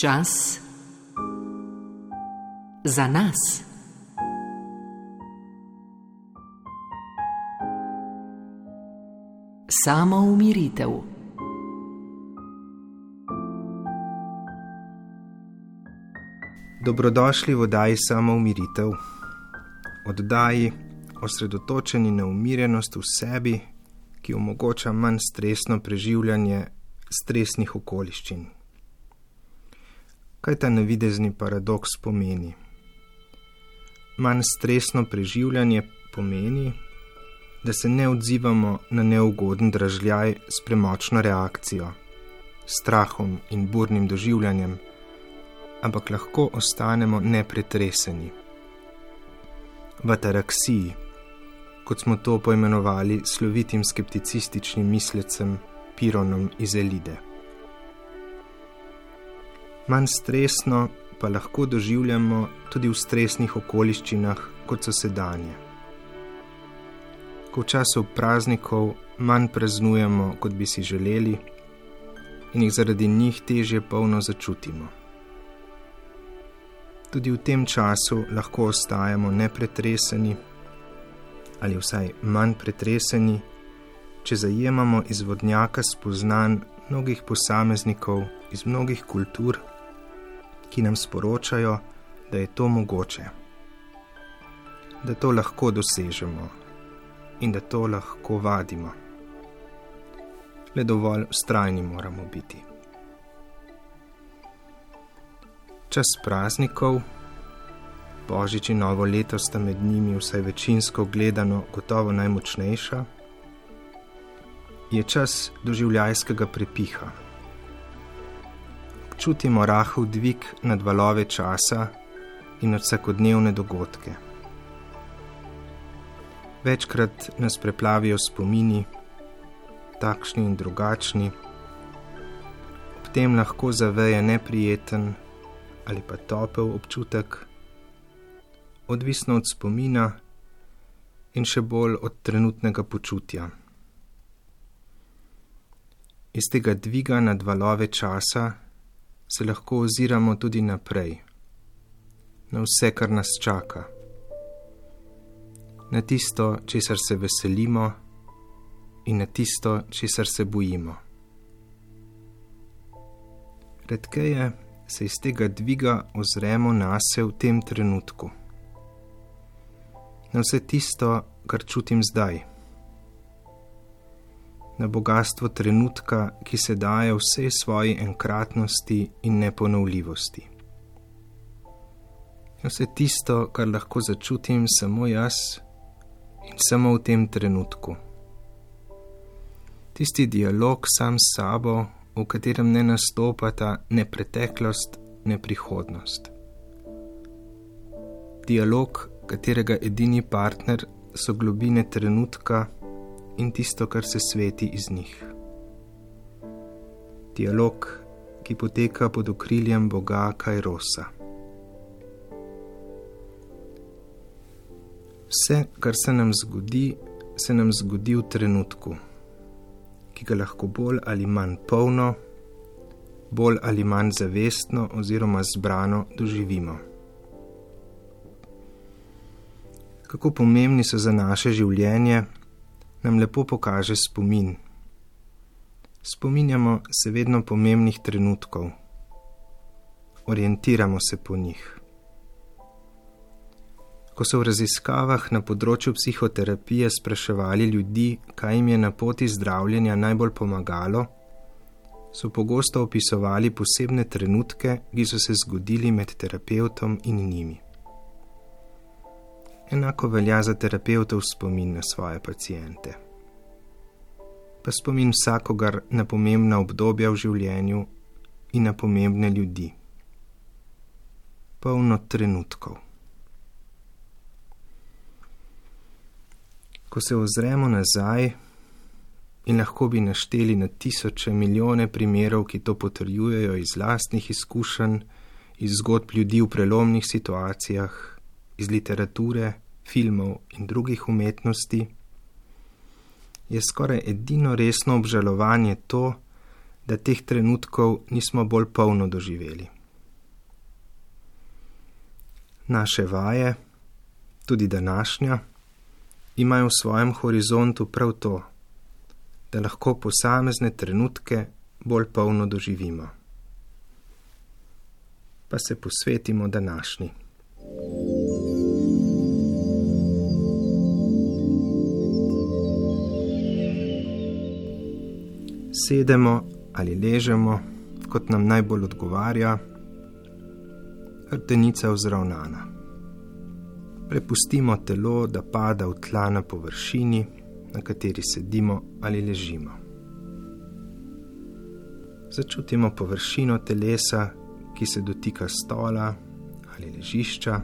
Čas za nas. Samo umiritev. Dobrodošli v oddaji Samo umiritev, oddaji osredotočeni na umirjenost v sebi, ki omogoča manj stresno preživljanje stresnih okoliščin. Kaj ta navidezni paradoks pomeni? Manj stresno preživljanje pomeni, da se ne odzivamo na neugoden dražljaj s premočno reakcijo, strahom in burnim doživljanjem, ampak lahko ostanemo nepretreseni. V ataraksiji, kot smo to poimenovali slovitim skepticističnim mislecem Pironom iz Elide. Manj stresno pa lahko doživljamo tudi v stresnih okoliščinah, kot so sedanje. Ko v času praznikov manj praznujemo, kot bi si želeli, in jih zaradi njih težje polno začutimo. Tudi v tem času lahko ostajamo nepretreseni ali vsaj manj pretreseni, če zajemamo iz vodnjaka spoznanj mnogih posameznikov iz mnogih kultur, ki nam sporočajo, da je to mogoče, da to lahko dosežemo in da to lahko vadimo. Le dovolj ustrajni moramo biti. Čas praznikov, božič in novo leto sta med njimi vsaj večinsko gledano gotovo najmočnejša, je čas doživljajskega prepiha. Čutimo rahel dvig nad valove časa in nad vsakodnevne dogodke. Večkrat nas preplavijo spomini, takšni in drugačni, ob tem lahko zaveje neprijeten ali pa topel občutek, odvisno od spomina in še bolj od trenutnega počutja. Iz tega dviga nad valove časa se lahko oziramo tudi naprej, na vse, kar nas čaka, na tisto, česar se veselimo in na tisto, česar se bojimo. Redkeje se iz tega dviga ozremo na se v tem trenutku, na vse tisto, kar čutim zdaj na bogatstvo trenutka, ki se daje vsej svoji enkratnosti in neponovljivosti. Vse tisto, kar lahko začutim samo jaz in samo v tem trenutku. Tisti dialog sam s sabo, v katerem ne nastopata ne preteklost, ne prihodnost. Dialog, katerega edini partner so globine trenutka, in tisto, kar se sveti iz njih. Dialog, ki poteka pod okriljem Boga Kajrosa. Vse, kar se nam zgodi, se nam zgodi v trenutku, ki ga lahko bolj ali manj polno, bolj ali manj zavestno oziroma zbrano doživimo. Kako pomembni so za naše življenje, nam lepo pokaže spomin. Spominjamo se vedno pomembnih trenutkov, orientiramo se po njih. Ko so v raziskavah na področju psihoterapije spraševali ljudi, kaj jim je na poti zdravljenja najbolj pomagalo, so pogosto opisovali posebne trenutke, ki so se zgodili med terapeutom in njimi. Enako velja za terapeutov spomin na svoje pacijente. Pa spomin vsakogar na pomembna obdobja v življenju in na pomembne ljudi. Polno trenutkov. Ko se ozremo nazaj in lahko bi našteli na tisoče, milijone primerov, ki to potrjujejo iz lastnih izkušenj, iz zgodb ljudi v prelomnih situacijah, iz literature, filmov in drugih umetnosti, je skoraj edino resno obžalovanje to, da teh trenutkov nismo bolj polno doživeli, Naše vaje, tudi današnja, imajo v svojem horizontu prav to, da lahko posamezne trenutke bolj polno doživimo. Pa se posvetimo današnji. Sedemo ali ležemo, kot nam najbolj odgovarja, hrtenica vzravnana. Prepustimo telo, da pada v tla na površini, na kateri sedimo ali ležimo. Začutimo površino telesa, ki se dotika stola ali ležišča.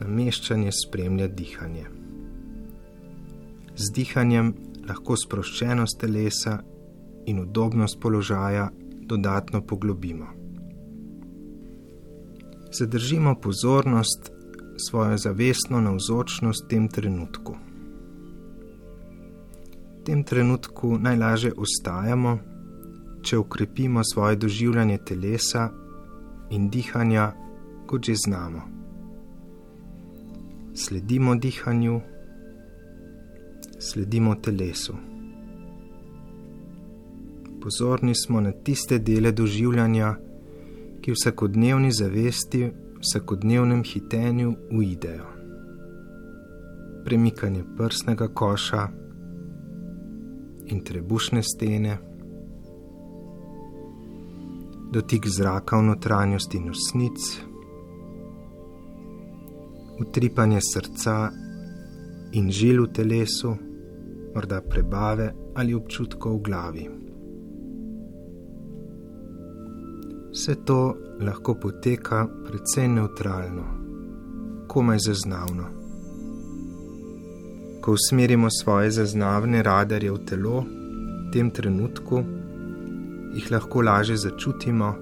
Nameščanje spremlja dihanje. Z dihanjem lahko sproščenost telesa in udobnost položaja dodatno poglobimo. Zadržimo pozornost, svojo zavestno navzočnost v tem trenutku. V tem trenutku najlažje ostajamo, če ukrepimo svoje doživljanje telesa in dihanja, kot že znamo. Sledimo dihanju, sledimo telesu. Pozorni smo na tiste dele doživljanja, ki v vsakodnevni zavesti, v vsakodnevnem hitenju uidejo. Premikanje prsnega koša in trebušne stene, dotik zraka v notranjosti nosnic, utripanje srca in žil v telesu, morda prebave ali občutkov v glavi. Vse to lahko poteka precej neutralno, komaj zaznavno. Ko usmerimo svoje zaznavne radarje v telo, v tem trenutku jih lahko lažje začutimo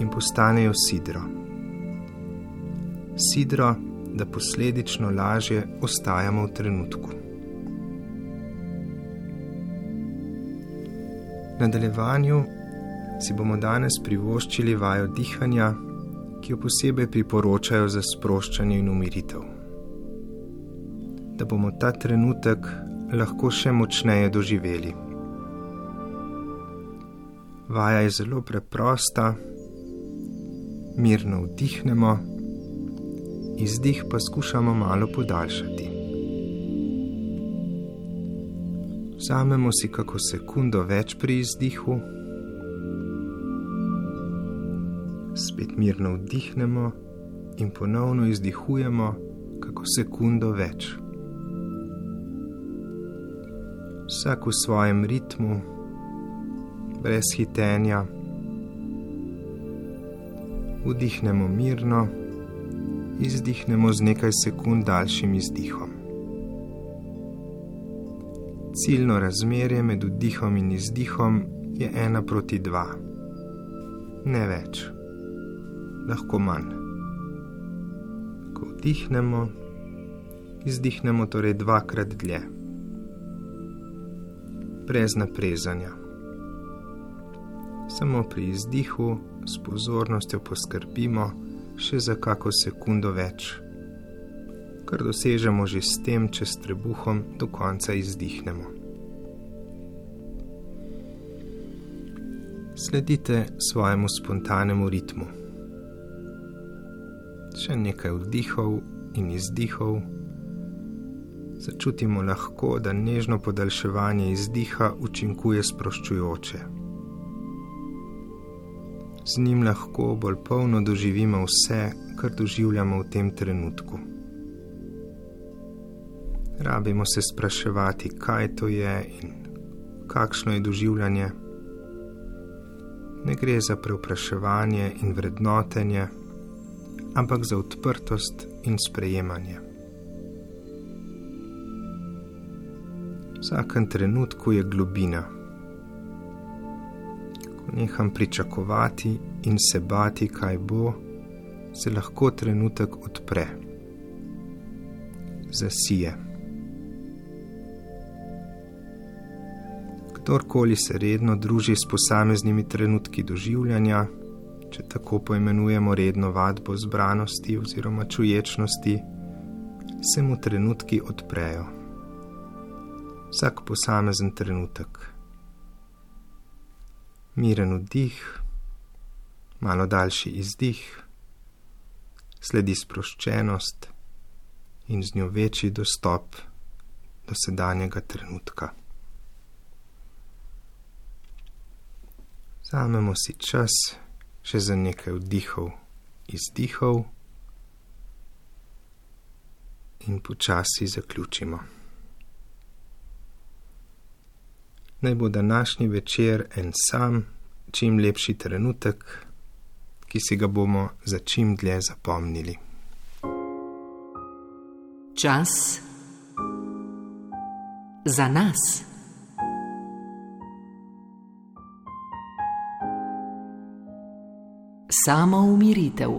in postanejo sidro. Sidro, da posledično lažje ostajamo v trenutku. Nadaljevanju si bomo danes privoščili vajo dihanja, ki jo posebej priporočajo za sproščanje in umiritev. Da bomo ta trenutek lahko še močneje doživeli. Vaja je zelo preprosta, mirno vdihnemo, izdih pa skušamo malo podaljšati. Vzamemo si kako sekundo več pri izdihu. spet mirno vdihnemo in ponovno izdihujemo, kako sekundo več. Vsak v svojem ritmu, brez hitenja, vdihnemo mirno, izdihnemo z nekaj sekund daljšim izdihom. Ciljno razmerje med vdihom in izdihom je ena proti dva, ne več lahko manj. Ko vdihnemo, izdihnemo torej dvakrat dlje, brez naprezanja. Samo pri izdihu s pozornostjo poskrbimo še za kako sekundo več, kar dosežemo že s tem, če s trebuhom do konca izdihnemo. Sledite svojemu spontanemu ritmu še nekaj vdihov in izdihov. Začutimo lahko, da nežno podaljševanje izdiha učinkuje sproščujoče. Z njim lahko bolj polno doživimo vse, kar doživljamo v tem trenutku. Rabimo se spraševati, kaj to je in kakšno je doživljanje. Ne gre za preopraševanje in vrednotenje ampak za odprtost in sprejemanje. V vsakem trenutku je globina. Ko neham pričakovati in se bati, kaj bo, se lahko trenutek odpre, zasije. Kdorkoli se redno druži s posameznimi trenutki doživljanja, če tako poimenujemo redno vadbo zbranosti oziroma čuječnosti, se mu trenutki odprejo. Vsak posamezen trenutek. Miren vdih, malo daljši izdih, sledi sproščenost in z njo večji dostop do sedanjega trenutka. Vzamemo si čas še za nekaj vdihov, izdihov in počasi zaključimo. Naj bo današnji večer en sam, čim lepši trenutek, ki si ga bomo za čim dlje zapomnili. Čas za nas. Samo umiritev.